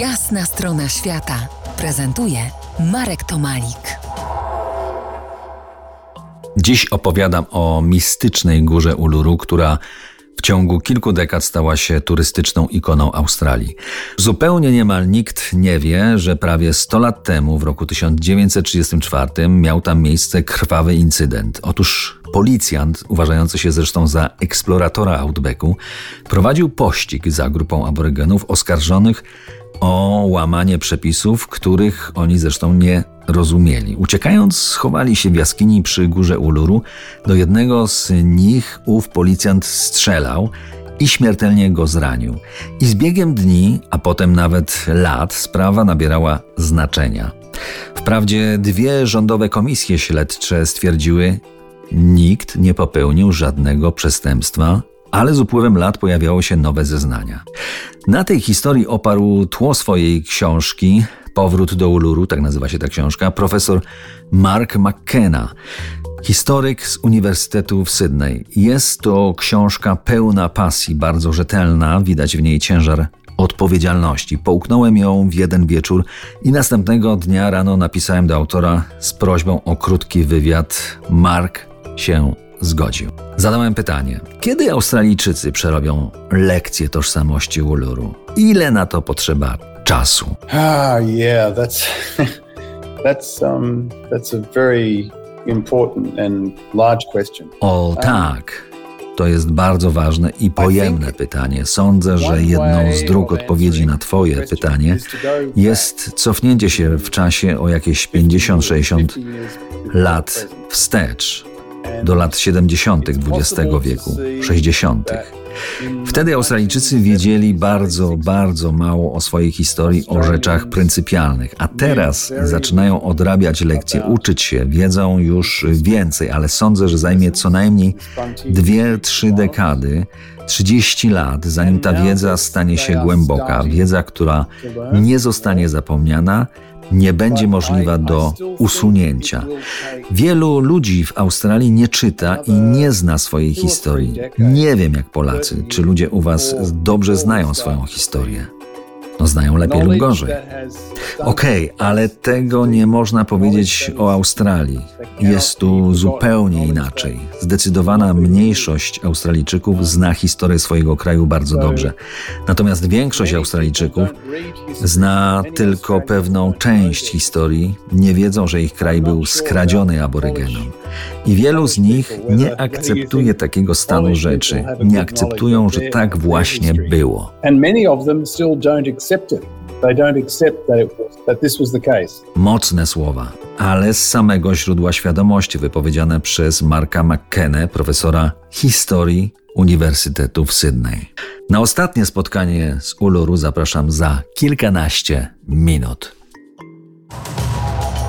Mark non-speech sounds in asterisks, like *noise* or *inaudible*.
Jasna strona świata prezentuje Marek Tomalik. Dziś opowiadam o mistycznej górze Uluru, która w ciągu kilku dekad stała się turystyczną ikoną Australii. Zupełnie niemal nikt nie wie, że prawie 100 lat temu, w roku 1934, miał tam miejsce krwawy incydent. Otóż policjant, uważający się zresztą za eksploratora Outbacku, prowadził pościg za grupą aborygenów oskarżonych o łamanie przepisów, których oni zresztą nie rozumieli. Uciekając, schowali się w jaskini przy górze Uluru. Do jednego z nich ów policjant strzelał i śmiertelnie go zranił. I z biegiem dni, a potem nawet lat, sprawa nabierała znaczenia. Wprawdzie dwie rządowe komisje śledcze stwierdziły, nikt nie popełnił żadnego przestępstwa, ale z upływem lat pojawiały się nowe zeznania. Na tej historii oparł tło swojej książki Powrót do Uluru, tak nazywa się ta książka, profesor Mark McKenna, historyk z Uniwersytetu w Sydney. Jest to książka pełna pasji, bardzo rzetelna, widać w niej ciężar odpowiedzialności. Połknąłem ją w jeden wieczór i następnego dnia rano napisałem do autora z prośbą o krótki wywiad. Mark się zgodził. Zadałem pytanie: kiedy Australijczycy przerobią lekcję tożsamości Uluru? Ile na to potrzeba czasu? Ah, yeah, that's *laughs* that's um that's a very important and large question. O tak. To jest bardzo ważne i pojemne pytanie. Sądzę, że jedną z dróg odpowiedzi na Twoje pytanie jest cofnięcie się w czasie o jakieś 50-60 lat wstecz do lat 70. XX wieku, 60. Wtedy Australijczycy wiedzieli bardzo, bardzo mało o swojej historii, o rzeczach pryncypialnych, a teraz zaczynają odrabiać lekcje, uczyć się, wiedzą już więcej, ale sądzę, że zajmie co najmniej dwie, trzy dekady, 30 lat, zanim ta wiedza stanie się głęboka, wiedza, która nie zostanie zapomniana, nie będzie możliwa do usunięcia. Wielu ludzi w Australii nie czyta i nie zna swojej historii. Nie wiem jak Polacy, czy ludzie u Was dobrze znają swoją historię. No znają lepiej lub gorzej. Okej, okay, ale tego nie można powiedzieć o Australii. Jest tu zupełnie inaczej. Zdecydowana mniejszość Australijczyków zna historię swojego kraju bardzo dobrze. Natomiast większość Australijczyków zna tylko pewną część historii, nie wiedzą, że ich kraj był skradziony aborygenom. I wielu z nich nie akceptuje takiego stanu rzeczy, nie akceptują, że tak właśnie było. Mocne słowa, ale z samego źródła świadomości wypowiedziane przez Marka McKennę, profesora historii Uniwersytetu w Sydney. Na ostatnie spotkanie z Uluru zapraszam za kilkanaście minut.